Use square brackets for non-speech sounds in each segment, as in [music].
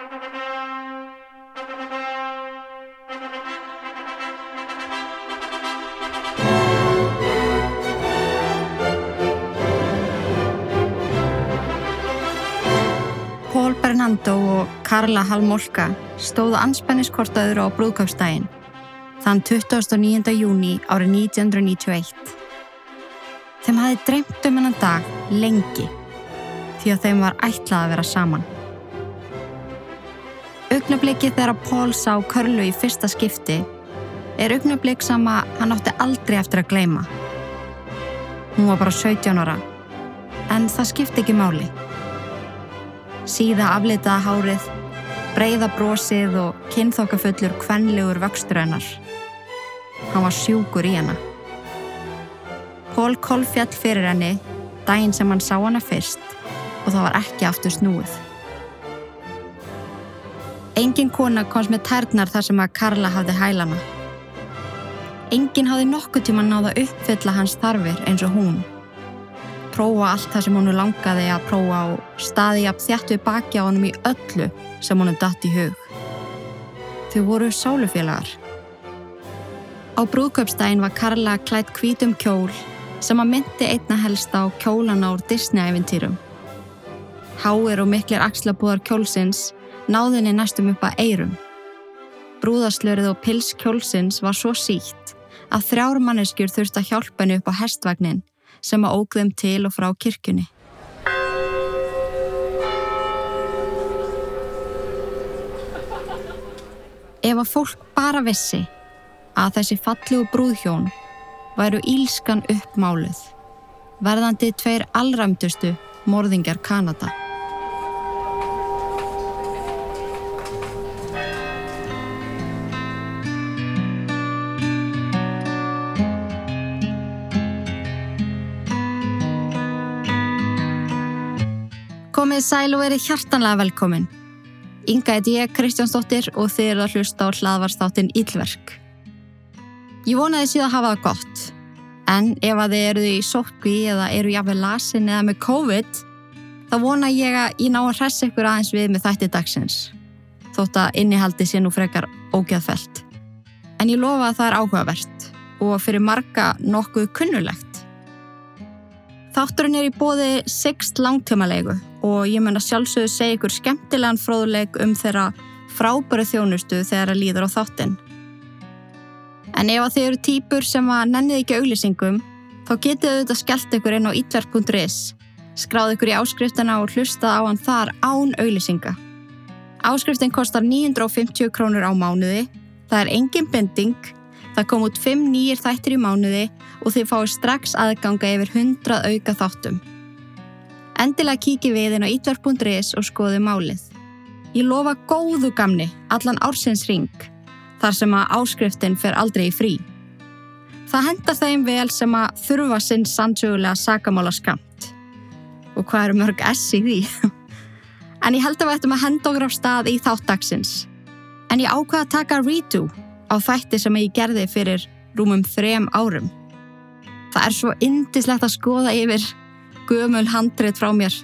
Paul Bernando og Karla Halmolka stóðu anspenniskort öðru á brúðkaupsdægin þann 29. júni árið 1991. Þeim hafi dreymt um hennan dag lengi því að þeim var ætlað að vera saman. Augnabliki þegar Paul sá Körlu í fyrsta skipti er augnablik sem að hann átti aldrei eftir að gleima. Hún var bara 17 ára en það skipti ekki máli síða aflitaða hárið, breyða brosið og kynþokkafullur kvenlegur vöxtur hennar. Hann var sjúkur í hennar. Pól Kolfjall fyrir henni, daginn sem hann sá hana fyrst og það var ekki aftur snúið. Engin kona komst með tærnar þar sem að Karla hafði hælana. Engin hafði nokkuð tíma náða uppfylla hans þarfir eins og hún prófa allt það sem hún langaði að prófa og staði að þjættu baki á honum í öllu sem honum datt í hug. Þau voru sálufélagar. Á brúðköpstægin var Karla klætt hvítum kjól sem að myndi einna helst á kjólana úr Disney-æventýrum. Háir og miklir axlabúðar kjólsins náðinni næstum upp að eirum. Brúðaslörið og pils kjólsins var svo sítt að þrjár manneskjur þurfti að hjálpa henni upp á hestvagnin sem að óg þeim til og frá kirkjunni. Ef að fólk bara vissi að þessi fallegu brúðhjón væru ílskan uppmáluð, verðandi tveir allræmdustu morðingar Kanada. Komið sæl og verið hjartanlega velkomin. Inga heit ég, Kristjánsdóttir og þið eru að hlusta á hlaðvarstáttinn Íllverk. Ég vonaði síðan að hafa það gott, en ef að þið eruð í sótkví eða eru jáfnveg lasin eða með COVID, þá vona ég að ég ná að hressa ykkur aðeins við með þætti dagsins, þótt að innihaldi sé nú frekar ógeðfelt. En ég lofa að það er áhugavert og fyrir marga nokkuð kunnulegt. Þátturinn er í bóði Sixt langtímalegu og ég mun að sjálfsögðu segja ykkur skemmtilegan fróðuleik um þeirra frábæru þjónustu þegar að líður á þáttinn. En ef þið eru týpur sem að nennið ekki auglýsingum, þá getið þau þetta skellt ykkur inn á itverk.is, skráð ykkur í áskriftana og hlustað á hann þar án auglýsinga. Áskriftin kostar 950 krónur á mánuði, það er engin bending, það kom út 5 nýjir þættir í mánuði og þið fáið strax aðganga yfir 100 auka þáttum. Endilega kíkið við inn á itverk.is og skoðu málið. Ég lofa góðu gamni, allan ársins ring, þar sem að áskriftin fer aldrei í frí. Það henda þeim vel sem að þurfa sinn sannsögulega sakamála skamt. Og hvað eru mörg S í því? [laughs] en ég held að við ættum að henda okkur á stað í þáttaksins. En ég ákvaða að taka redo á þætti sem ég gerði fyrir rúmum þrem árum. Það er svo indislegt að skoða yfir gömul handrið frá mér.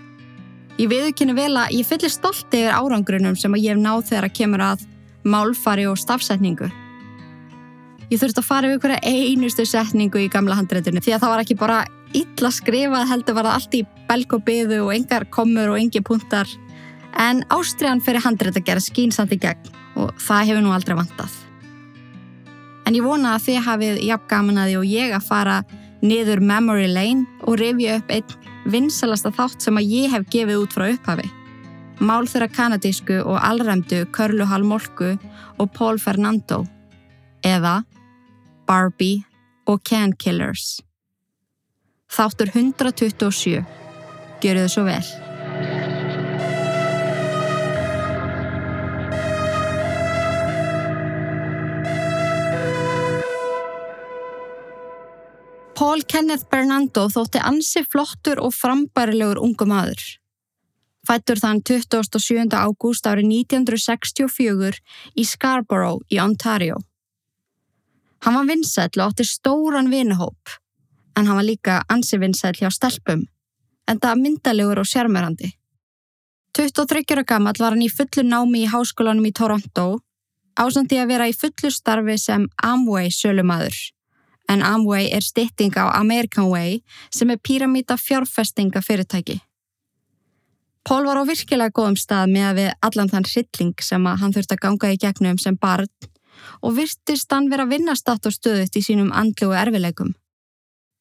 Ég viðkynni vel að ég fyllir stolti yfir árangrunum sem ég hef náð þegar að kemur að málfari og stafsetningu. Ég þurfti að fara yfir hverja einustu setningu í gamla handriðinu því að það var ekki bara illa skrifað heldur var það allt í belg og byðu og engar komur og engi puntar en ástriðan fyrir handrið að gera skínsamt í gegn og það hefur nú aldrei vantað. En ég vona að þið hafið jafn gaman að því og ég að fara niður memory lane og rifja upp einn vinsalasta þátt sem að ég hef gefið út frá upphafi. Mál þeirra kanadísku og allræmdu Körlu Hallmolku og Paul Fernando eða Barbie og Can Killers. Þáttur 127. Gjöru þið svo vel. Paul Kenneth Bernando þótti ansi flottur og frambærilegur ungu maður. Fættur þann 27. ágúst árið 1964 í Scarborough í Ontario. Hann var vinsæll og átti stóran vinahóp, en hann var líka ansi vinsæll hjá stelpum, en það myndalegur og sérmerandi. 23 ára gammal var hann í fullu námi í háskólanum í Toronto ásandi að vera í fullu starfi sem Amway sölumadur. En Amway er stytting á American Way sem er píramíta fjárfestinga fyrirtæki. Pól var á virkilega góðum stað með að við allan þann hrylling sem hann þurfti að ganga í gegnum sem barn og virtist hann vera vinnastátt og stöðut í sínum andlu og erfileikum.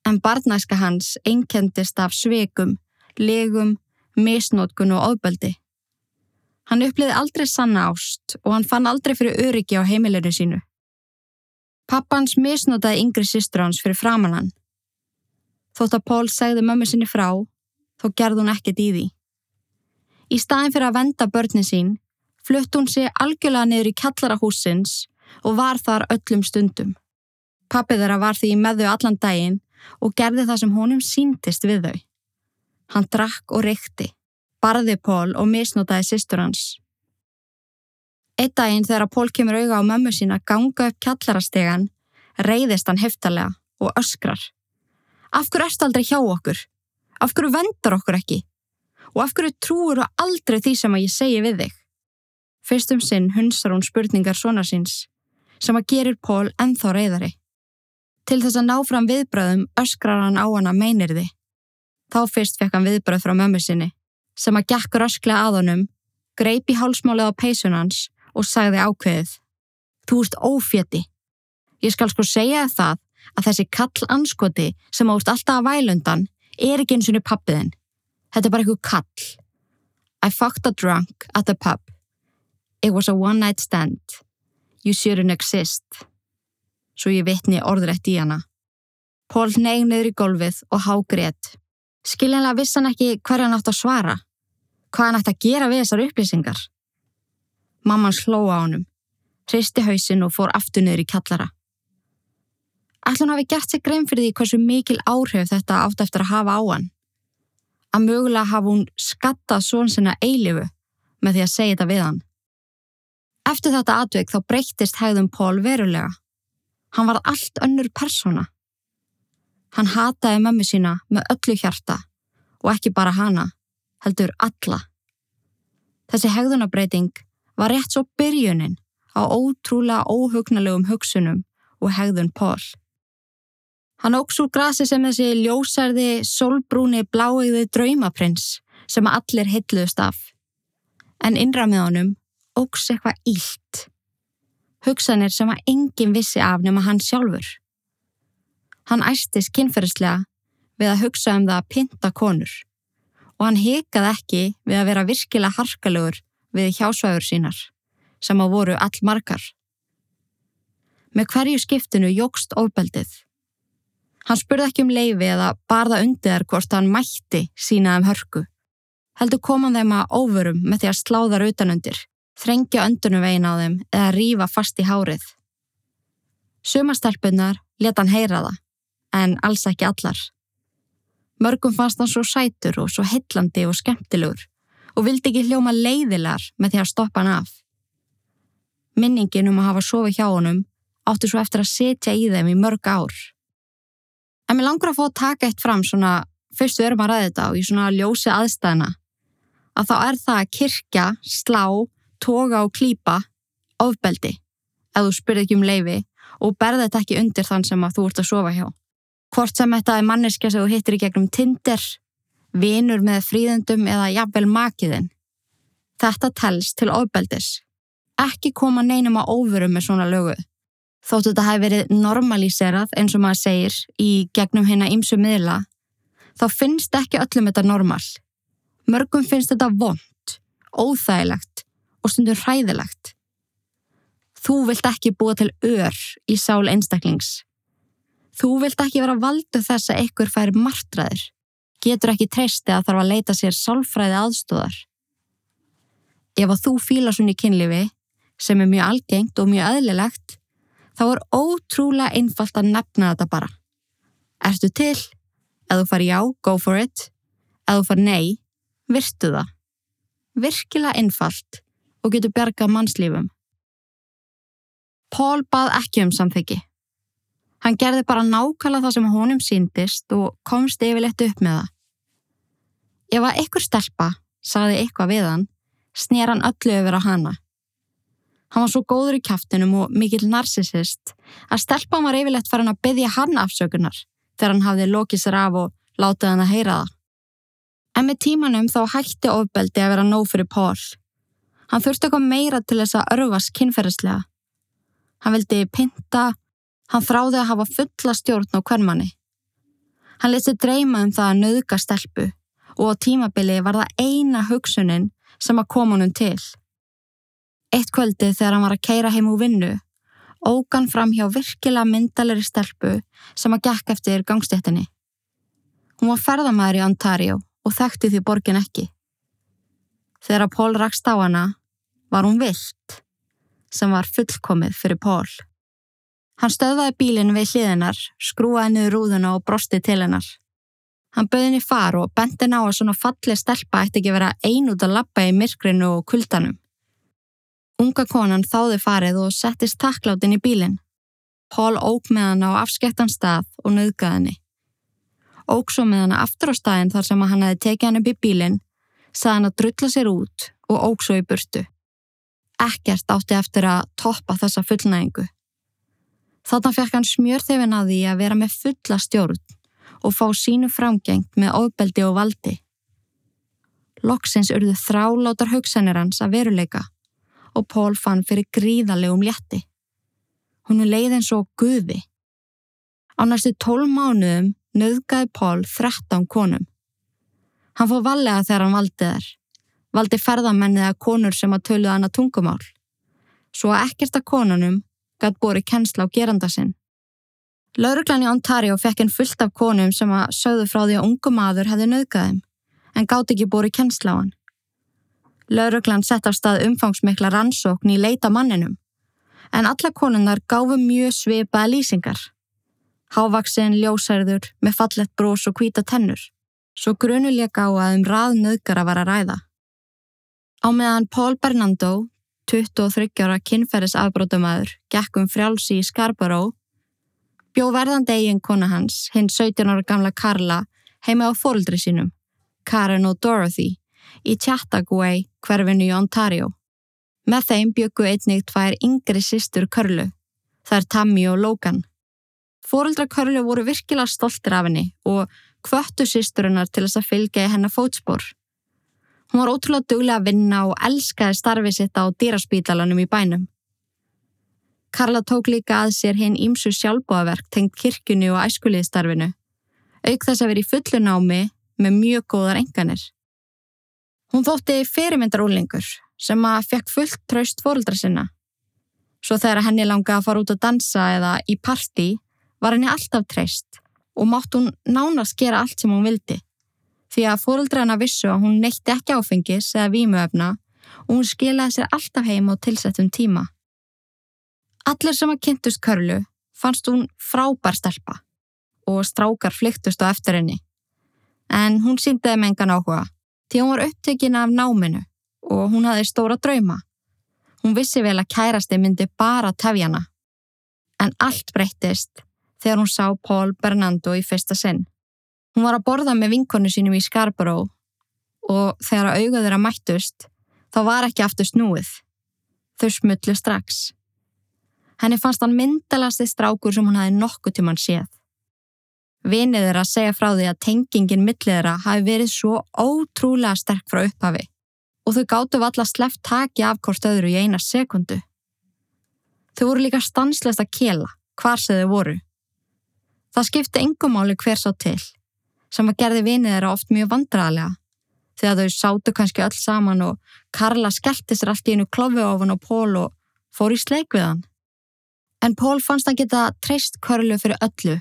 En barnæska hans einkendist af sveikum, legum, misnótkun og ofbeldi. Hann uppliði aldrei sanna ást og hann fann aldrei fyrir öryggi á heimilinu sínu. Pappans misnótaði yngri sýstur hans fyrir framannan. Þótt að Pól segði mömmu sinni frá, þó gerði hún ekkert í því. Í staðin fyrir að venda börnin sín, flutt hún sig algjörlega niður í kjallara húsins og var þar öllum stundum. Pappið þeirra var því með þau allan daginn og gerði það sem honum síntist við þau. Hann drakk og reykti, barði Pól og misnótaði sýstur hans. Eitt daginn þegar Pól kemur auga á mömmu sína ganga upp kjallarastegan, reyðist hann heftalega og öskrar. Af hverju erst aldrei hjá okkur? Af hverju vendar okkur ekki? Og af hverju trúur þú aldrei því sem að ég segi við þig? Fyrst um sinn hunsar hún spurningar svona síns, sem að gerir Pól enþá reyðari. Til þess að ná fram viðbröðum öskrar hann á hana meinir þið. Þá fyrst fekk hann viðbröð frá mömmu sinni, sem að gekk rösklega að honum, greip í hálsmálið á peysunans og sagði ákveðið. Þú ert ófjöti. Ég skal sko segja það að þessi kall anskoti sem ást alltaf að vælundan er ekki eins og niður pappiðin. Þetta er bara eitthvað kall. I fucked a drunk at the pub. It was a one night stand. You shouldn't exist. Svo ég vitni orðrætt í hana. Pól neyg niður í golfið og há greitt. Skiljanlega vissi hann ekki hverja hann átt að svara. Hvað hann átt að gera við þessar upplýsingar. Mamman sló á honum, hristi hausin og fór aftur niður í kallara. Ætlun hafi gert sig grein fyrir því hversu mikil áhrif þetta átt eftir að hafa á hann. Að mögulega hafa hún skattað svon sinna eilifu með því að segja þetta við hann. Eftir þetta atveik þá breyttist hegðum Pól verulega. Hann var allt önnur persóna. Hann hataði mömmu sína með öllu hjarta og ekki bara hana, heldur alla. Þessi hegðunabreiting var rétt svo byrjunin á ótrúlega óhugnalegum hugsunum og hegðun Pól. Hann óks úr grasi sem þessi ljósarði, solbrúni, bláiði draumaprins sem allir heitluðust af. En innra með honum óks eitthvað ílt. Hugsanir sem að enginn vissi af nema hann sjálfur. Hann æstis kynferðislega við að hugsa um það að pinta konur og hann hikaði ekki við að vera virkilega harkalegur við hjásvægur sínar sem á voru all margar. Með hverju skiptinu jógst ofbeldið. Hann spurði ekki um leifi eða barða undir þær hvort hann mætti sína um hörku. Heldur koman þeim að óvörum með því að slá þar utanundir, þrengja öndunum vegin á þeim eða rífa fast í hárið. Sumastelpunar leta hann heyra það en alls ekki allar. Mörgum fannst hann svo sætur og svo heillandi og skemmtilegur og vildi ekki hljóma leiðilar með því að stoppa hann af. Minningin um að hafa sofið hjá honum átti svo eftir að setja í þeim í mörg ár. En mér langur að fá að taka eitt fram svona, fyrst við erum að ræða þetta og í svona ljósi aðstæðina, að þá er það að kirkja, slá, toga og klýpa ofbeldi, ef þú spyrði ekki um leifi og berði þetta ekki undir þann sem að þú ert að sofa hjá. Hvort sem þetta er manneskja sem þú hittir í gegnum Tinder, vinur með fríðendum eða jafnvel makiðin. Þetta telst til ofbeldis. Ekki koma neinum að óverum með svona lögu. Þóttu þetta hafi verið normalíserað eins og maður segir í gegnum hérna ímsu miðla, þá finnst ekki öllum þetta normal. Mörgum finnst þetta vond, óþægilegt og stundur hræðilegt. Þú vilt ekki búa til ör í sál einstaklings. Þú vilt ekki vera valdu þess að ykkur fær martraður. Getur ekki treysti að þarf að leita sér sálfræði aðstóðar. Ef að þú fíla svona í kynlifi, sem er mjög algengt og mjög aðlilegt, þá er ótrúlega einfalt að nefna þetta bara. Ertu til? Ef þú far já, go for it. Ef þú far nei, virtu það. Virkilega einfalt og getur bergað mannslífum. Pól bað ekki um samþyggi. Hann gerði bara nákvæmlega það sem honum síndist og komst yfirleitt upp með það. Ef að ykkur stelpa saði eitthvað við hann, snér hann öllu yfir á hana. Hann var svo góður í kæftinum og mikill narsisist að stelpan var yfirlegt farin að byggja hann afsökunar þegar hann hafði lokið sér af og látið hann að heyra það. En með tímanum þá hætti ofbeldi að vera nóg fyrir Pól. Hann þurfti eitthvað meira til þess að örfast kynferðislega. Hann vildi pinta, hann þráði að hafa fulla stjórn á hvernmanni. Hann leti dreyma um það að nöðga stelpu og á tímabili var það eina hugsunin sem að koma honum til. Eitt kvöldi þegar hann var að keira heim úr vinnu, ógan fram hjá virkilega myndalegri stelpu sem að gekk eftir gangstéttinni. Hún var ferðamæður í Ontario og þekkti því borgin ekki. Þegar Pól rakst á hana var hún vilt, sem var fullkomið fyrir Pól. Hann stöðvaði bílinn við hliðinar, skrúaði niður rúðuna og brosti til hennar. Hann bauði henni far og benti ná að svona fallið stelpa ætti ekki vera ein út að lappa í myrkrinu og kuldanum. Unga konan þáði farið og settist takkláttinn í bílinn. Pól ók með hann á afskektan stað og nöðgaði henni. Ók svo með hann aftur á staðin þar sem hann hefði tekið hann upp í bílinn, sað hann að drulla sér út og ók svo í burtu. Ekkert átti eftir að toppa þessa fullnægingu. Þarna fekk hann smjörþefin að því að vera með fulla stjórn og fá sínu framgengt með ofbeldi og valdi. Loksins urðu þrálátar hugsanir hans að veruleika og Pól fann fyrir gríðalegum létti. Hún er leið eins og guði. Á næstu tól mánuðum nöðgæði Pól 13 konum. Hann fóð vallega þegar hann valdi þær. Valdi ferðamennið að konur sem að töluða hann að tungumál. Svo að ekkert að konunum gætt búið kennsla á geranda sinn. Lauruglan í Ontario fekk einn fullt af konum sem að sögðu frá því að ungu maður hefði nöðgæðum, en gátt ekki búið kennsla á hann. Lauruglan sett af stað umfangsmikla rannsókn í leita manninum, en alla konunnar gáfu mjög svipaða lýsingar. Hávaksinn ljósærður með fallett brós og hvita tennur, svo grunuleika á að um rað nöðgara var að ræða. Á meðan Paul Bernando 23 ára kynferðisafbrótumæður gekkum frjálsi í Scarborough, bjó verðandi eigin kona hans, hinn 17 ára gamla Karla, heima á fóruldri sínum, Karen og Dorothy, í Chattagway hverfinu í Ontario. Með þeim byggu einnig tvær yngri sýstur Körlu, það er Tammy og Logan. Fóruldra Körlu voru virkilega stoltir af henni og hvöttu sýsturinnar til þess að fylgja hennar fótspór. Hún var ótrúlega duglega að vinna og elskaði starfið sitt á dýraspítalanum í bænum. Karla tók líka að sér hinn ímsu sjálfbóðaverk tengt kirkjunni og æskuliðstarfinu, auk þess að vera í fullu námi með mjög góðar enganir. Hún þótti fyrirmyndarúlingur sem að fekk fullt traust fóröldra sinna. Svo þegar henni langaði að fara út að dansa eða í parti var henni alltaf treyst og mátt hún nánast gera allt sem hún vildi því að fóruldrana vissu að hún neytti ekki áfengis eða vímuöfna og hún skilaði sér alltaf heim á tilsettum tíma. Allir sem að kynntust Körlu fannst hún frábær stelpa og strákar flyktust á eftir henni. En hún síndiði með engan áhuga því hún var upptökin af náminu og hún hafði stóra drauma. Hún vissi vel að kærasti myndi bara tefjana. En allt breyttist þegar hún sá Pól Bernando í fyrsta sinn. Hún var að borða með vinkonu sínum í Scarborough og þegar að auga þeirra mættust þá var ekki aftur snúið. Þau smullu strax. Henni fannst hann myndalasti strákur sem hún hafi nokkuð tíman séð. Vinið þeirra segja frá því að tengingin millið þeirra hafi verið svo ótrúlega sterk frá upphafi og þau gáttu valla sleft taki af hvort öðru í eina sekundu. Þau voru líka stanslest að kela hvar sem þau voru. Það skipti engumáli hver sá til sem að gerði vinið þeirra oft mjög vandraðlega þegar þau sátu kannski öll saman og Karla skellti sér allt í einu klofi ofan á Pól og fór í sleik við hann. En Pól fannst að geta treyst Körlu fyrir öllu.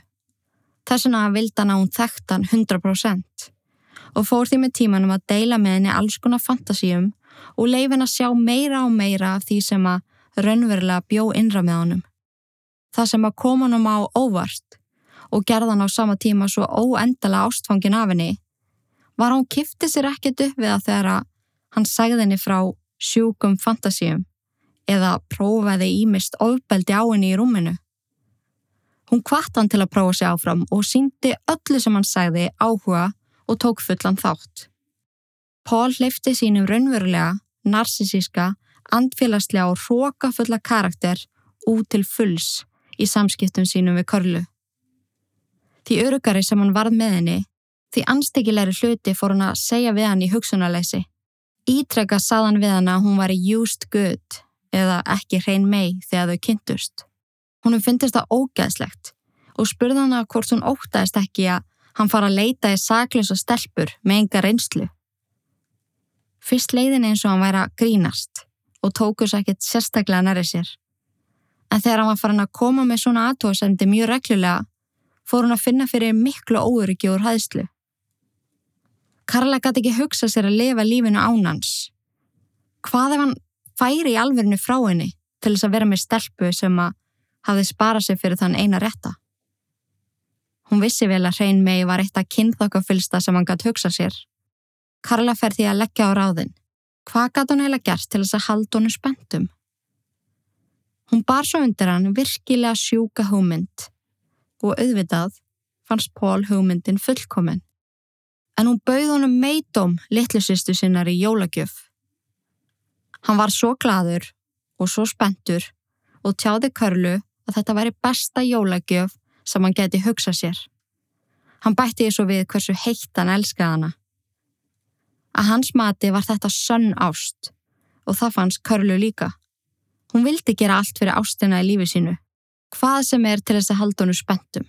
Þess vegna vildi hann að hún þekkt hann 100% og fór því með tímanum að deila með henni alls konar fantasíum og leifin að sjá meira og meira af því sem að raunverulega bjó innra með honum. Það sem að koma honum á óvart og gerðan á sama tíma svo óendala ástfangin af henni, var hún kifti sér ekkert upp við að þegar hann sagði henni frá sjúkum fantasíum eða prófaði ímist ofbeldi á henni í rúminu. Hún kvart hann til að prófa sér áfram og síndi öllu sem hann sagði áhuga og tók fullan þátt. Pól hleyfti sínum raunverulega narsisíska, andfélagslega og rókafulla karakter út til fulls í samskiptum sínum við Körlu. Því örugari sem hann varð með henni, því anstíkilegri hluti fór hann að segja við hann í hugsunarleysi. Ítrekka saðan við hann að hún var used good eða ekki hrein mei þegar þau kynntust. Húnum finnist það ógæðslegt og spurði hann að hvort hún ótaðist ekki að hann fara að leita í saklösa stelpur með enga reynslu. Fyrst leiðin eins og hann væri að grínast og tókus ekkert sérstaklega næri sér. En þegar hann var farin að koma með svona aðtóðsendi mjög reglulega, fór hann að finna fyrir miklu óöryggi úr hæðslu. Karla gæti ekki hugsa sér að lifa lífinu ánans. Hvað ef hann færi í alverðinu frá henni til þess að vera með stelpu sem að hafði sparað sér fyrir þann eina rétta? Hún vissi vel að hrein megi var eitt að kynþokkafylsta sem hann gæti hugsa sér. Karla fer því að leggja á ráðin. Hvað gæti hún heila gert til þess að halda honu spenntum? Hún bar svo undir hann virkilega sjúka hugmynd og auðvitað fannst Pól hugmyndin fullkominn. En hún bauð honum meitóm litlusistu sinnar í jólagjöf. Hann var svo gladur og svo spenntur og tjáði Karlu að þetta væri besta jólagjöf sem hann geti hugsað sér. Hann bætti svo við hversu heitt hann elskaði hana. Að hans mati var þetta sönn ást og það fannst Körlu líka. Hún vildi gera allt fyrir ástina í lífi sínu. Hvað sem er til þess að halda honu spenntum,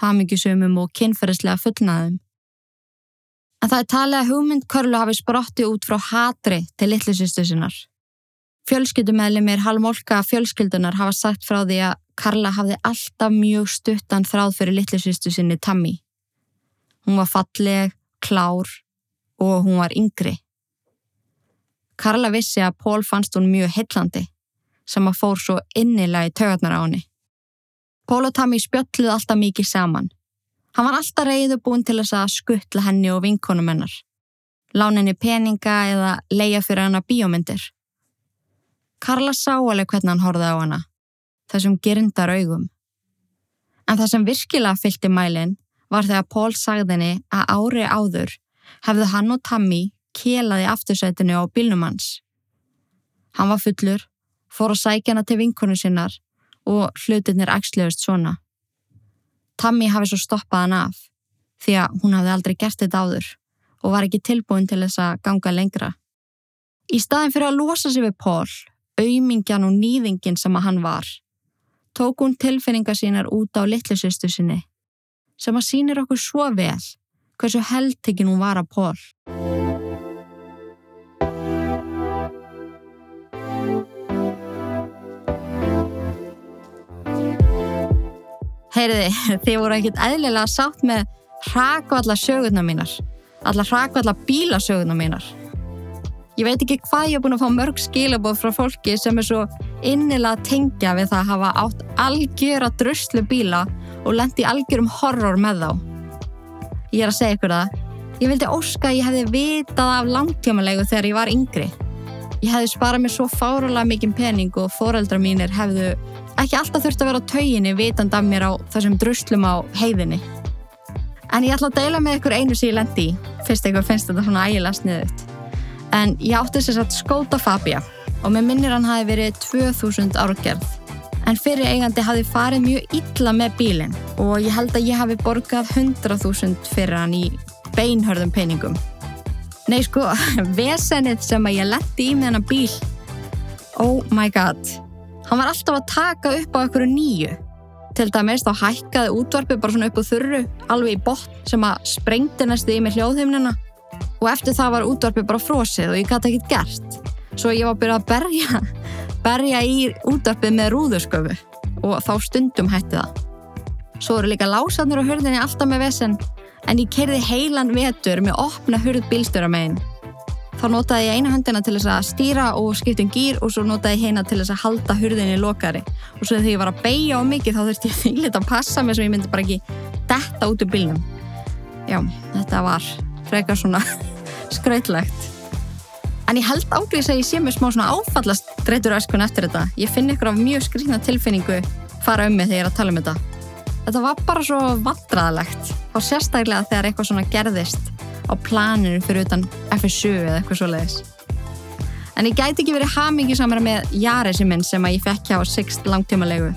hamingjusumum og kynferðislega fullnaðum. En það er talið að hugmynd Körlu hafi sprotti út frá hatri til litlusistu sinnar. Fjölskyldumæðlimir halvmólka fjölskyldunar hafa sagt frá því að Karla hafði alltaf mjög stuttan þráð fyrir litlusvistu sinni Tammy. Hún var falleg, klár og hún var yngri. Karla vissi að Pól fannst hún mjög hillandi sem að fór svo innilega í tögarnar á henni. Pól og Tammy spjöllið alltaf mikið saman. Hann var alltaf reyðu búin til þess að skuttla henni og vinkonum hennar. Lán henni peninga eða leia fyrir hennar bíómyndir. Karla sá alveg hvernig hann horfið á hana þessum gerindar augum. En það sem virkilega fylgti mælinn var þegar Pól sagðinni að ári áður hefðu hann og Tammy kelaði aftursætinu á bílnum hans. Hann var fullur, fór að sækja hana til vinkonu sinnar og hlutinir ægslegust svona. Tammy hafi svo stoppað hann af því að hún hafði aldrei gert þetta áður og var ekki tilbúin til þess að ganga lengra. Í staðin fyrir að losa sig við Pól, auðmingjan og nýðingin sem að hann var, tók hún tilfinningar sínar út á litlusystu sinni sem að sínir okkur svo vel hversu heldtekinn hún var að Pól. Heyriði, [laughs] þið voru ekkit eðlilega sátt með hrakvalla sögurnar mínar, alla hrakvalla bílasögurnar mínar. Ég veit ekki hvað ég hef búin að fá mörg skilabóð frá fólki sem er svo innilega tengja við það að hafa átt algjör að druslu bíla og lendi algjörum horror með þá. Ég er að segja ykkur það. Ég vildi óska að ég hefði vitað af langtjámanlegu þegar ég var yngri. Ég hefði sparað mér svo fáralega mikið pening og foreldra mínir hefðu ekki alltaf þurft að vera á tauginni vitand af mér á þessum druslum á heiðinni. En ég ætla að deila með ykkur einu sem ég lendi í, fyrst eitthvað finnst þetta svona ægilega sniðut. En ég átti þess að skóta Fabia og með minnir hann hafi verið 2000 árgerð. En fyrir eigandi hafi farið mjög illa með bílinn og ég held að ég hafi borgað 100.000 fyrir hann í beinhörðum peningum. Nei sko, [laughs] vesenið sem að ég letti í með hann bíl. Oh my god. Hann var alltaf að taka upp á einhverju nýju. Til dæmis þá hækkaði útvarpi bara svona upp á þurru, alveg í botn sem að sprengti næstu í mig hljóðheimnina og eftir það var útvarpið bara frosið og ég gæti ekkert gert. Svo ég var að byrja að berja, [laughs] berja í útvarpið með rúðusköfu og þá stundum hætti það. Svo eru líka lásanur á hörðinni alltaf með vesen en ég kerði heilan vetur með opna hörð bílstöra meginn. Þá notaði ég eina höndina til þess að stýra og skipta um gýr og svo notaði ég heina til þess að halda hörðinni lokari. Og svo þegar ég var að beigja á mikið þá þurfti ég þýrleitt að passa mig svo ég myndi bara ekki detta út úr bílnum. Já, þetta var frekar svona [laughs] skrautlegt. En ég held ágrís að ég sé mér smá svona áfallast dreytur öskun eftir þetta. Ég finn ykkur af mjög skrikna tilfinningu fara um mig þegar ég er að tala um þetta. Þetta var bara svo vandraðalegt og sérstaklega þegar eitthvað svona gerðist á planinu fyrir utan FSU eða eitthvað svo leiðis. En ég gæti ekki verið hamingi samar með Jaresi minn sem að ég fekk hjá Sixt langtímalegu.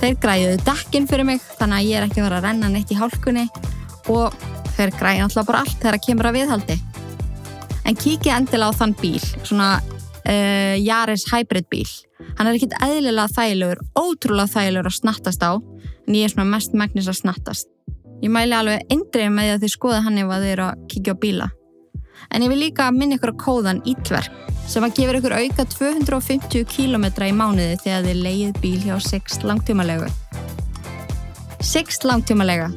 Þeir græðuðu dekkin fyrir mig þannig að ég er ekki verið að renna neitt í hálkunni og þeir græði alltaf bara allt þegar það kemur að viðhaldi. En kíkja endilega á þann bíl, svona uh, Jaris hybrid bíl. Hann er ekkit eðlilega þægilegur, ótrúlega þægilegur að snattast á en ég er svona mest megnis að snattast. Ég mæli alveg eindrið með því að þið skoða hann ef að þið eru að kíkja á bíla. En ég vil líka minna ykkur á kóðan Ítverk sem að gefur ykkur auka 250 km í mánuði þegar þið leiðið bíl hjá Sixt langtímalegu. Sixt langtímalega.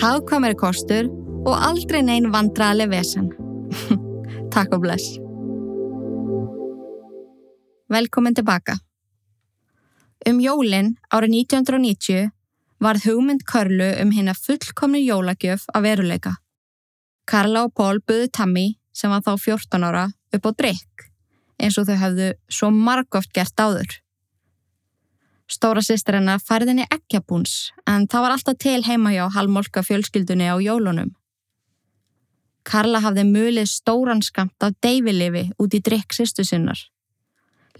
Hagkvæmari kostur og aldrei neinn vandraðlega vesen. [laughs] Takk og bless. Velkomin tilbaka. Um jólinn árið 1990 varð hugmynd Körlu um hérna fullkomni jólagjöf að veruleika. Karla og Pól buðu Tammy sem var þá 14 ára upp á drikk eins og þau hafðu svo margóft gert áður. Stóra sýstir hennar færði henni ekkjabúns en það var alltaf til heima hjá halmolka fjölskyldunni á jólunum. Karla hafði mulið stóran skamt af deyfilifi út í drikk sýstu sinnar.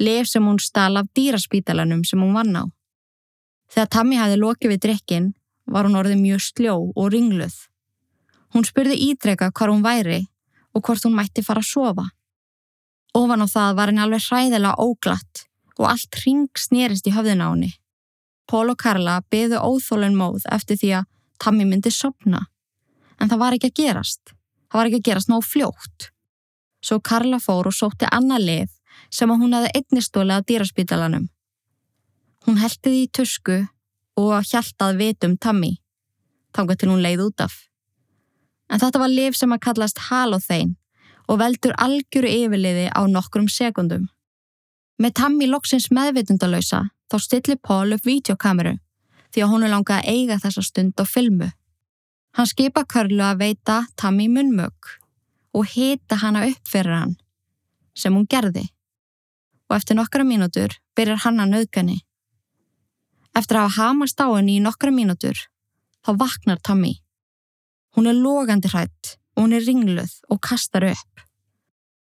Lif sem hún stal af dýraspítalanum sem hún vann á. Þegar Tammy hafði lokið við drikkin var hún orðið mjög sljó og ringluð. Hún spurði ídrega hvar hún væri og hvort hún mætti fara að sofa. Ofan á það var henni alveg hræðilega óglatt og allt ring snerist í höfðin á henni. Pól og Karla byðu óþólun móð eftir því að Tammy myndi sopna. En það var ekki að gerast. Það var ekki að gerast nóg fljótt. Svo Karla fór og sótti annað lið sem að hún hefði einnistóli að dýraspítalanum. Hún heldi því í tusku og hjæltað vitum Tammy. Þángar til hún leið út af. En þetta var lif sem að kallast halothein og veldur algjöru yfirliði á nokkrum sekundum. Með Tammy loksins meðvitundalösa þá stilli Pól upp videokameru því að hún er langað að eiga þessa stund á filmu. Hann skipa Körlu að veita Tammy munmög og hita hana upp fyrir hann, sem hún gerði. Og eftir nokkra mínútur byrjar hann að nöðgani. Eftir að hafa hamast á henni í nokkra mínútur, þá vaknar Tammy. Hún er logandi hrætt og hún er ringluð og kastar upp.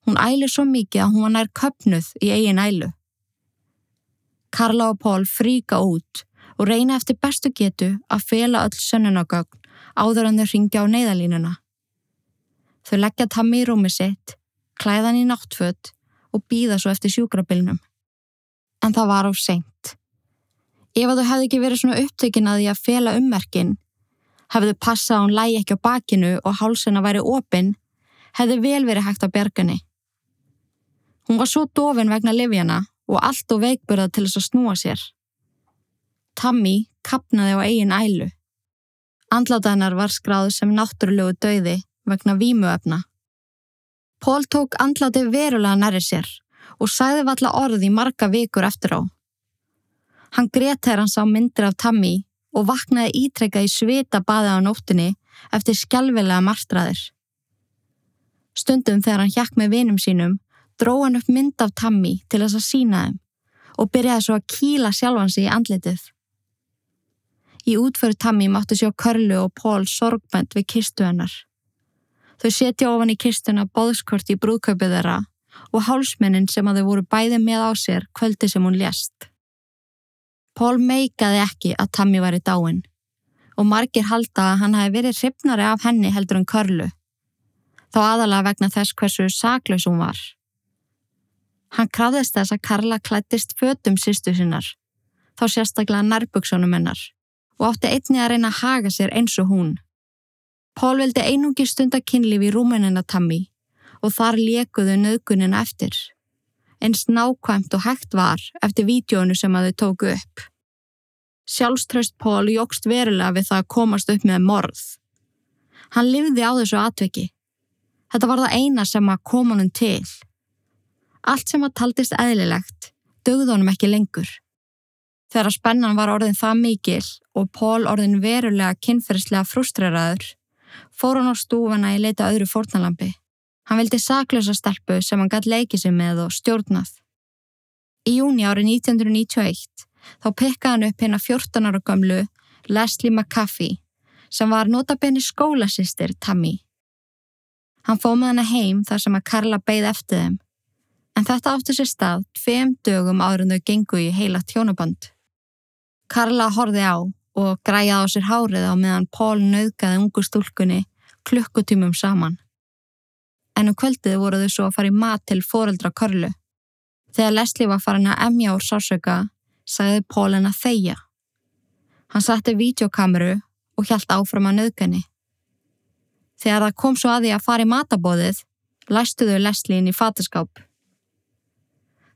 Hún ælir svo mikið að hún var nær köpnuð í eigin ælu. Karla og Pól fríka út og reyna eftir bestu getu að fela öll sönnunagögn áður en þau ringja á neyðalínuna. Þau leggja Tammi í rúmi sitt, klæðan í náttfödd og býða svo eftir sjúkrabilnum. En það var á seint. Ef að þau hefði ekki verið svona upptökin að því að fela ummerkin hefðu passað að hún lægi ekki á bakinu og hálsina væri opinn, hefði vel verið hægt að bergani. Hún var svo dofin vegna livjana og allt og veikburðað til þess að snúa sér. Tammy kapnaði á eigin ælu. Andláta hennar var skráð sem náttúrulegu döiði vegna vímuöfna. Pól tók andláti verulega næri sér og sæði valla orði marga vikur eftir á. Hann greitt þegar hann sá myndir af Tammy og vaknaði ítrekka í svita baði á nóttunni eftir skjálfilega marstraðir. Stundum þegar hann hjakk með vinum sínum dró hann upp mynd af Tammy til þess að sína þeim og byrjaði svo að kýla sjálfansi í andlitið. Í útföru Tammy máttu sjá Körlu og Pól sorgbænt við kistu hennar. Þau setja ofan í kistuna bóðskort í brúðkaupið þeirra og hálsmennin sem að þau voru bæði með á sér kvöldi sem hún lést. Pól meikaði ekki að Tammy væri dáin og margir halda að hann hafi verið hrifnari af henni heldur en Körlu, þá aðalega vegna þess hversu saklaus hún var. Hann krafðist þess að Karla klættist fötum sýstu sinnar, þá sérstaklega nærbuksunum hennar og átti einni að reyna að haga sér eins og hún. Pól vildi einungi stundakinnlif í rúmenina Tammy og þar lekuðu nöðgunina eftir eins nákvæmt og hægt var eftir vídjónu sem að þau tóku upp. Sjálfströst Pól jógst verulega við það að komast upp með morð. Hann livði á þessu atveki. Þetta var það eina sem að koma honum til. Allt sem að taldist eðlilegt dögði honum ekki lengur. Þegar spennan var orðin það mikil og Pól orðin verulega kynferðslega frustreraður, fór hann á stúfana í leita öðru fórnalambi. Hann vildi saklösa stelpu sem hann gætt leikið sig með og stjórnað. Í júni árið 1991 þá pekkaði hann upp hérna 14 ára gamlu Leslie McCaffey sem var notabenni skólasistir Tammy. Hann fóð með hana heim þar sem að Karla beigð eftir þeim. En þetta átti sér stað tveim dögum en þau gengu í heila tjónaband. Karla horfi á og græjaði á sér hárið á meðan Pól nauðgaði ungu stúlkunni klukkutímum saman. En um kvöldið voru þau svo að fara í mat til foreldra Karlu. Þegar Leslie var farin að emja úr sásöka, sagði Pól henn að þeia. Hann satti videokameru og hjælt áfram að nauðgani. Þegar það kom svo að því að fara í matabóðið, læstu þau Leslie inn í fataskáp.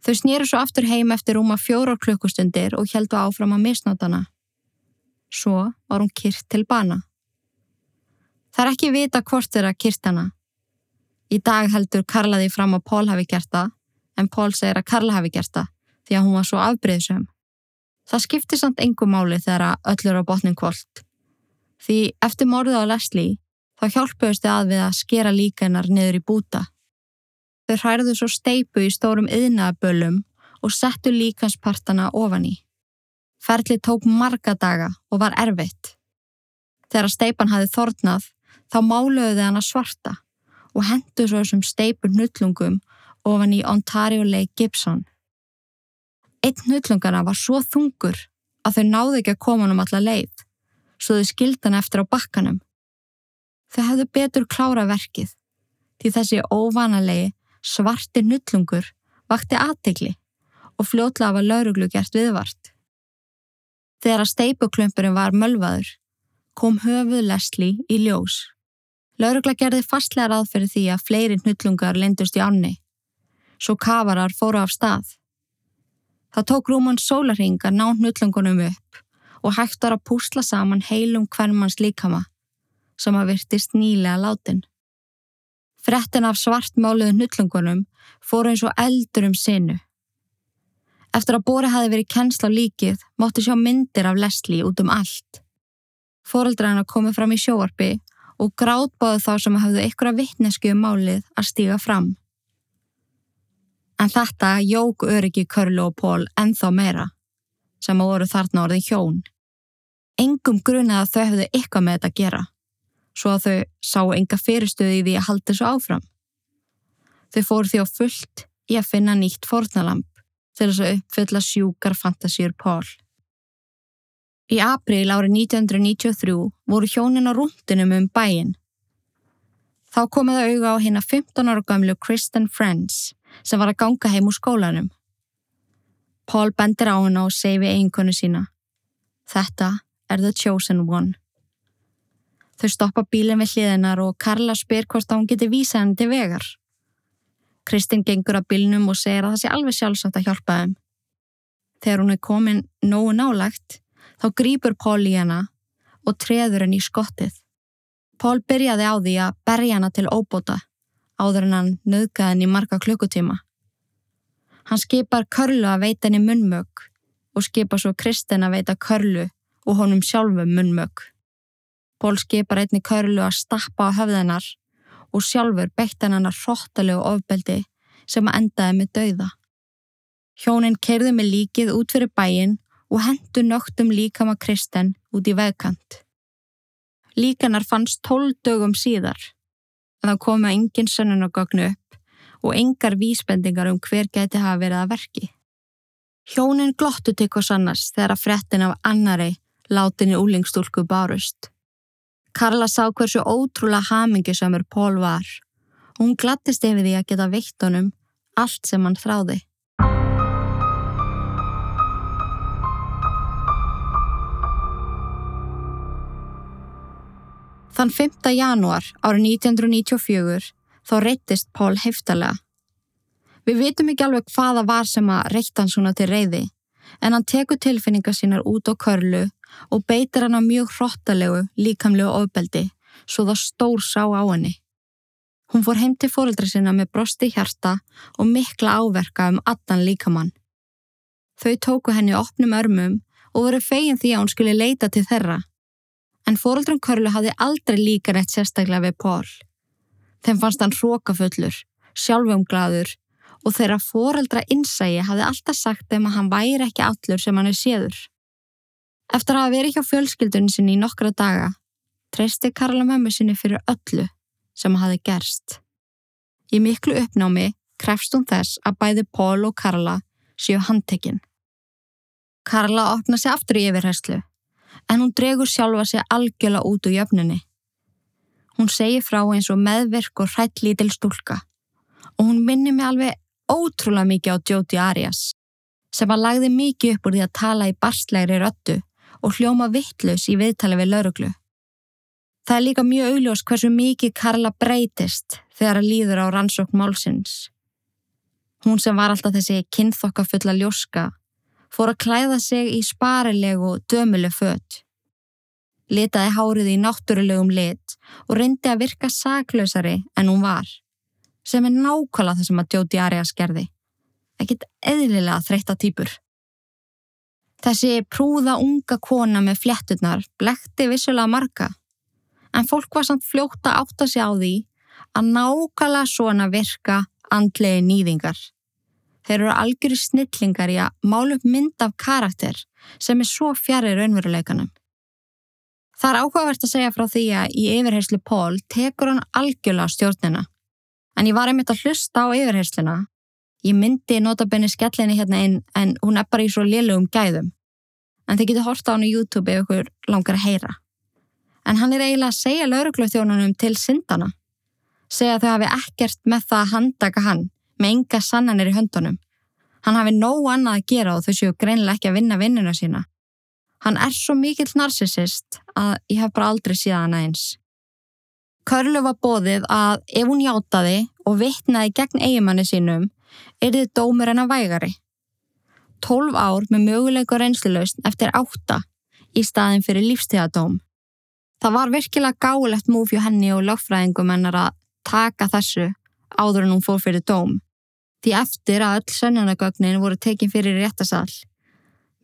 Þau snýru svo aftur heim eftir rúma fjórar klukkustundir og heldu áfram að misnátana. Svo var hún kyrt til bana. Það er ekki vita hvort þeirra kyrt hana. Í dag heldur Karla því fram að Pól hafi gert það, en Pól segir að Karla hafi gert það því að hún var svo afbreyðsum. Það skiptir samt engum máli þegar öllur á botnin kvöld. Því eftir morðið á Leslie þá hjálpuðust þið að við að skera líkanar niður í búta. Þau hræðu svo steipu í stórum yðnaðaböllum og settu líkanspartana ofan í. Ferli tók marga daga og var erfitt. Þegar steipan hafi þornað þá máluðu þið hana svarta og hendu svo þessum steipur nullungum ofan í Ontario Lake Gibson. Einn nullungana var svo þungur að þau náðu ekki að koma um alla leið, svo þau skildan eftir á bakkanum. Þau hefðu betur klára verkið, því þessi óvanalegi svarti nullungur vakti aðtegli og fljótlega var lauruglu gert viðvart. Þegar að steipuklumpurinn var mölvaður, kom höfuð Leslie í ljós. Laurugla gerði fastlega ráð fyrir því að fleiri nullungar lindust í ánni. Svo kafarar fóru af stað. Það tók Rúman sólarhing að ná nullungunum upp og hægt var að púsla saman heilum hvernmanns líkama sem að virtist nýlega látin. Frettin af svartmáluðu nullungunum fóru eins og eldur um sinu. Eftir að Bóri hafi verið kennsla líkið mótti sjá myndir af Leslie út um allt. Fóreldra hennar komið fram í sjóarpi og grátbáðu þá sem hafðu ykkur að vittnesku um málið að stíga fram. En þetta jók öryggi Körlu og Pól enþá meira, sem voru þarna orðin hjón. Engum grunið að þau hefðu ykkur með þetta að gera svo að þau sá enga fyrirstöði í því að halda þessu áfram. Þau fóru því á fullt í að finna nýtt fornalamp til þess að uppfylla sjúkar fantasíur Pól. Í april árið 1993 voru hjónin á rúndinum um bæin. Þá komiða auga á hérna 15 ára gamlu Kristen Friends sem var að ganga heim úr skólanum. Pól bendir á henn og segi við einkonu sína. Þetta er The Chosen One. Þau stoppa bílinn við hliðinar og Karla spyr hvort að hún geti vísa henni til vegar. Kristinn gengur að bílnum og segir að það sé alveg sjálfsagt að hjálpa þeim. Þegar hún er komin nógu nálagt, þá grýpur Pól í hana og treður henni í skottið. Pól byrjaði á því að berja hana til óbóta, áður en hann nöðgaði henni marga klukkutíma. Hann skipar Körlu að veita henni munnmög og skipar svo Kristinn að veita Körlu og honum sjálfum munnmög. Pól skipar einni körlu að stappa á höfðanar og sjálfur beitt hennar hróttalegu ofbeldi sem að endaði með dauða. Hjónin kerði með líkið út fyrir bæin og hendu nögtum líkama Kristen út í vegkant. Líkanar fannst tól dögum síðar en þá komu engin sönnunagögnu upp og engar vísbendingar um hver geti hafa verið að verki. Hjónin glottu til hvers annars þegar að frettin af annari látinni úlingstúlku bárust. Karla sá hversu ótrúlega hamingisamur Pól var. Hún glattist yfir því að geta veitt honum allt sem hann þráði. Þann 5. januar árið 1994 þá reyttist Pól heftalega. Við vitum ekki alveg hvaða var sem að reytta hann svona til reyði en hann tekur tilfinningar sínar út á körlu og beitir hann á mjög hróttalegu líkamlegu ofbeldi svo það stór sá á henni. Hún fór heim til fóreldra sinna með brosti hjarta og mikla áverka um allan líkamann. Þau tóku henni opnum örmum og voru fegin því að hún skulle leita til þeirra. En fóreldrum Körlu hafði aldrei líka rétt sérstaklega við Pól. Þeim fannst hann hrókafullur, sjálfumglaður og þeirra fóreldra innsægi hafði alltaf sagt þeim að hann væri ekki allur sem hann er séður. Eftir að hafa verið hjá fjölskyldunni sinni í nokkra daga, treysti Karla mömmu sinni fyrir öllu sem hafi gerst. Í miklu uppnámi krefst hún þess að bæði Pól og Karla séu handtekinn. Karla opna sig aftur í yfirherslu, en hún dregur sjálfa sig algjörlega út úr jöfnunni. Hún segir frá eins og meðvirk og hrætt lítil stúlka og hún minni mig alveg ótrúlega mikið á Jóti Arias sem að lagði mikið upp úr því að tala í barslegri röttu og hljóma vittlaus í viðtali við lauruglu. Það er líka mjög augljós hversu mikið Karla breytist þegar að líður á rannsókn málsins. Hún sem var alltaf þessi kynþokkafulla ljóska fór að klæða sig í sparilegu og dömuleg fött. Litaði hárið í náttúrulegum lit og reyndi að virka saklausari en hún var, sem er nákvæmlega það sem að Jóti Arias gerði. Ekkit eðlilega þreytta týpur. Þessi prúða unga kona með flétturnar blekti vissulega marga en fólk var samt fljótt að átta sig á því að nákvæmlega svona virka andlegi nýðingar. Þeir eru algjöru snillingar í að málu upp mynd af karakter sem er svo fjarrir raunveruleikanum. Það er áhugavert að segja frá því að í yfirherslu Pól tekur hann algjörlega stjórnina. En ég var einmitt að hlusta á yfirhersluna. Ég myndi notabenni skellinni hérna inn en hún er bara í svo lélugum gæðum. En þið getur horta á hann á YouTube ef ykkur langar að heyra en hann er eiginlega að segja lauruglöfþjónunum til syndana. Segja þau hafi ekkert með það að handaka hann, með enga sannanir í höndunum. Hann hafi nóg annað að gera og þau séu greinlega ekki að vinna vinnuna sína. Hann er svo mikill narsisist að ég hef bara aldrei síðan aðeins. Körlu var bóðið að ef hún hjátaði og vittnaði gegn eigimanni sínum, er þið dómur en að vægari. Tólf ár með möguleikur reynsluleust eftir átta í staðin fyrir lífstíðadóm. Það var virkilega gáilegt múf hjá henni og lögfræðingum hennar að taka þessu áður en hún fór fyrir dóm. Því eftir að öll sönnunagögnin voru tekin fyrir réttasall,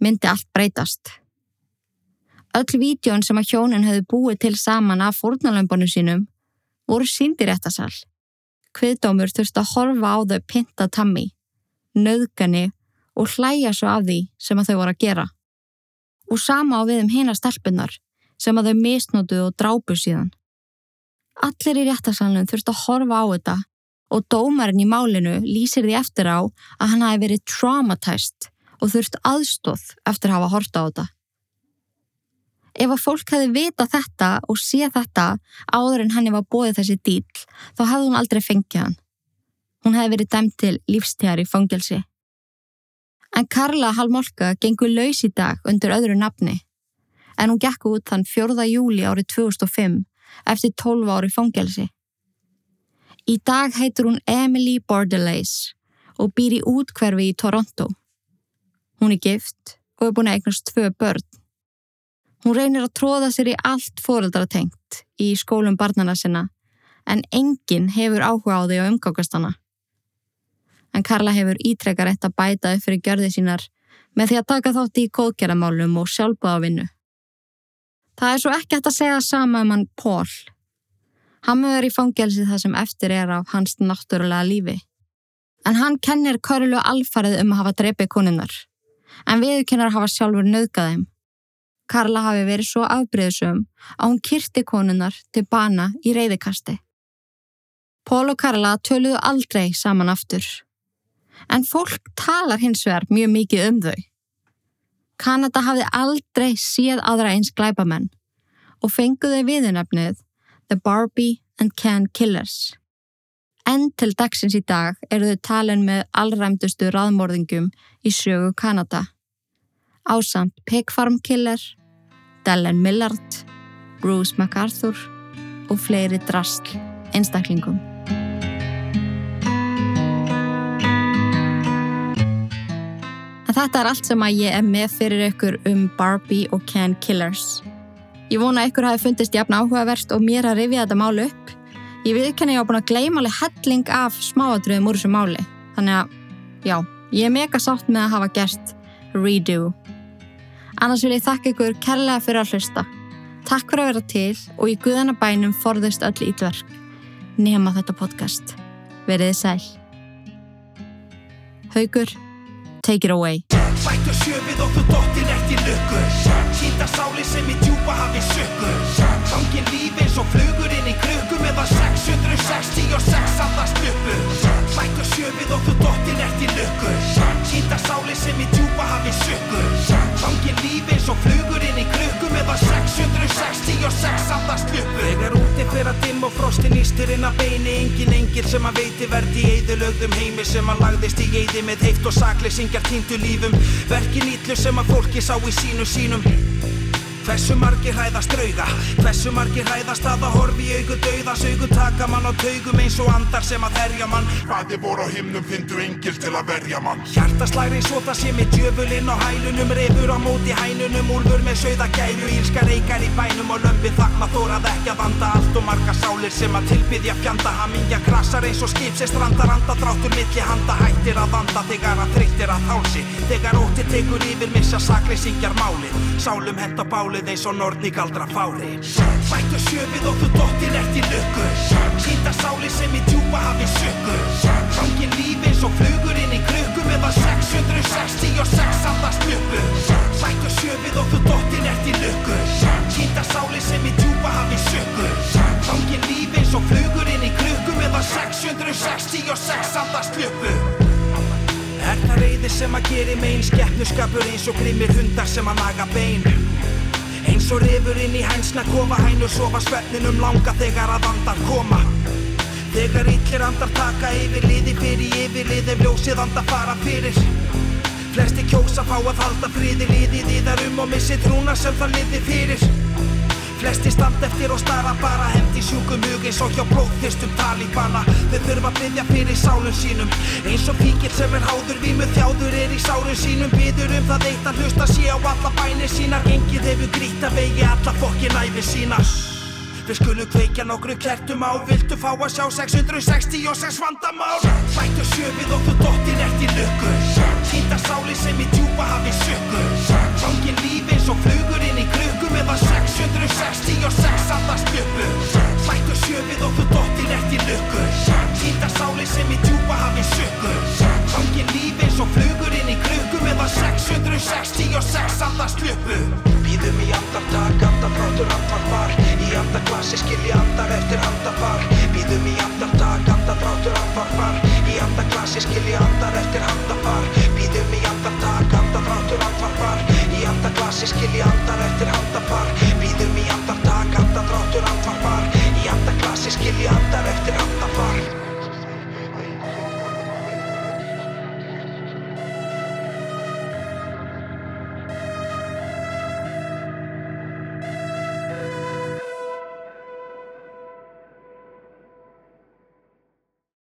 myndi allt breytast. Öll vídjón sem að hjónin hefði búið til saman af fórnalömbunum sínum voru síndi réttasall. Kviðdómur þurfti að horfa á þau pinta tammi, nöðgani og hlæja svo af því sem að þau voru að gera. Og sama á við um hina stelpunar sem að þau misnótuðu og drápu síðan. Allir í réttarsalunum þurft að horfa á þetta og dómarinn í málinu lýsir því eftir á að hann hafi verið traumatæst og þurft aðstóð eftir að hafa horta á þetta. Ef að fólk hefði vita þetta og sé þetta áður en hann hefði bóðið þessi dýl, þá hefði hún aldrei fengið hann. Hún hefði verið dæmt til lífstíðar í fangelsi. En Karla Hallmolka gengur laus í dag undir öðru nafni en hún gekk út þann 4. júli árið 2005 eftir 12 ári fangelsi. Í dag heitur hún Emily Bordelais og býr í útkverfi í Toronto. Hún er gift og er búin að eignast tvö börn. Hún reynir að tróða sér í allt fóreldratengt í skólum barnana sinna en enginn hefur áhuga á því á umgákastana. En Karla hefur ítrekkar eitt að bæta upp fyrir gjörði sínar með því að taka þátt í kóðgerðamálum og sjálfbúðavinnu. Það er svo ekki hægt að segja sama um hann Pól. Hann mögur í fangelsi það sem eftir er af hans náttúrulega lífi. En hann kennir Körlu alfarið um að hafa dreipið koninnar. En viðkennar hafa sjálfur nöðgaðum. Karla hafi verið svo afbreyðsum að hún kyrti koninnar til bana í reyðikasti. Pól og Karla töluðu aldrei saman aftur. En fólk talar hins vegar mjög mikið um þau. Kanada hafði aldrei séð aðra eins glæbamenn og fenguði viðunafnið The Barbie and Ken Killers. Enn til dagsins í dag eru þau talin með allræmdustu raðmórðingum í sögu Kanada. Ásamt Pig Farm Killer, Dellen Millard, Bruce MacArthur og fleiri drastl einstaklingum. En þetta er allt sem að ég er með fyrir ykkur um Barbie og Ken Killers. Ég vona að ykkur hafi fundist jafn áhugaverst og mér að rifja þetta málu upp. Ég viðkenni ég á búin að gleyma alveg helling af smáadröðum úr þessu máli. Þannig að, já, ég er mega sátt með að hafa gert redo. Annars vil ég þakka ykkur kærlega fyrir að hlusta. Takk fyrir að vera til og í guðanabænum forðust öll ítverk. Nefna þetta podcast. Verðið sæl. Haugur Take it away Bættu sjöfið og þú dóttir eftir lukku Sýnda sáli sem í djúpa hafi sökku Gangin líf eins og flugur inn í krukku meðan 666 andast sluppu Lækka sjöfið og þú dottin ert í lukku Kýta sáli sem í djúpa hafi sukku Gangin líf eins og flugur inn í krukku meðan 666 andast sluppu Þegar úti fyrir að dimm og frostin ístir inn að beini. Engin engil sem að veiti verði í eðulögðum heimi sem að lagðist í eði með heift og sakleysingjar týndu lífum. Verkin ítlu sem að fólki sá í sínu sínum Hversu margir hræðast drauga? Hversu margir hræðast að að horfi í augu dauðas augu taka mann á taugum eins og andar sem að herja mann. Hvaði voru á himnum fyndu engil til að verja mann. Hjartaslæri svo það sé með djöfulinn á hælunum Refur á móti hænunum, úlfur með sögða gæru Ílska reykar í bænum og lömbi þakma þórað ekki að vanda Allt og marga sálir sem að tilbyðja fjanda. Hamingja krasar eins og skip sem strandar anda Dráttur milli handa hættir að vanda Þegar að þreyttir að hálsi. Þegar ótti tekur yfir missa sakleysingjar málið eins og nortni galdra fári. Bættu sjöfið og þú dottir í lukku. Kýta sáli sem í djúpa hafi sukku. Gangin líf eins og flugur inn í krukku meðan 666 andast luppu Bættu sjöfið og þú dottir í lukku. Kýta sáli sem í djúpa hafi sukku. Gangin líf eins og flugur inn í krukku meðan 666 andast luppu Er það reyði sem að geri megin Skeppnuskapur eins og grimmir hundar sem að naga bein Eins og rifur inn í hænsna kofa hænur sofa svefninum langa þegar að andar koma. Þegar illir andar taka yfir liði fyrir yfirlið ef ljósið andar fara fyrir. Flesti kjósa fá að halda friði liðið í þar um og missi trúna sem það liði fyrir Flesti stand eftir og stara bara hendi sjúkum hug eins og hjá blóðþyrstum talíbana Þau þurfa að byggja fyrir sálum sínum. Eins og píkill sem er háður vímu þjáður er í sárun sínum. Byður um það eitt að hlusta sé á alla bænir sínar. Engið hefur grýtt að vegi alla fokkin æfi sína. Við skulum kveikja nokkru kertum á. Viltu fá að sjá 666 vandamál? Bættu sjöfið og þú dottir ert í lukku. Týnda sáli sem í djúpa hafi sukku. Gangin líf eins og flugur inn í krukku 760 og 6 allast hljöpu Hlættu sjöfið og þú dottir eftir lukku. Hýta sáli sem í djúpa hafi sökku Hangi lífi eins og flugur inn í klukku Meðan 660 og 6 allast hljöpu Býðum í andartak, andarfrátur, andarfar Í andarklassi skilji andar eftir andafar Býðum í andartak, andarfrátur, andarfar Í andarklassi skilji andar eftir andafar Býðum í andartak, andarfrátur, andarfar Í andarklassi skilji andar eftir andafar aftur átampar í andaglasi skilji andar eftir andar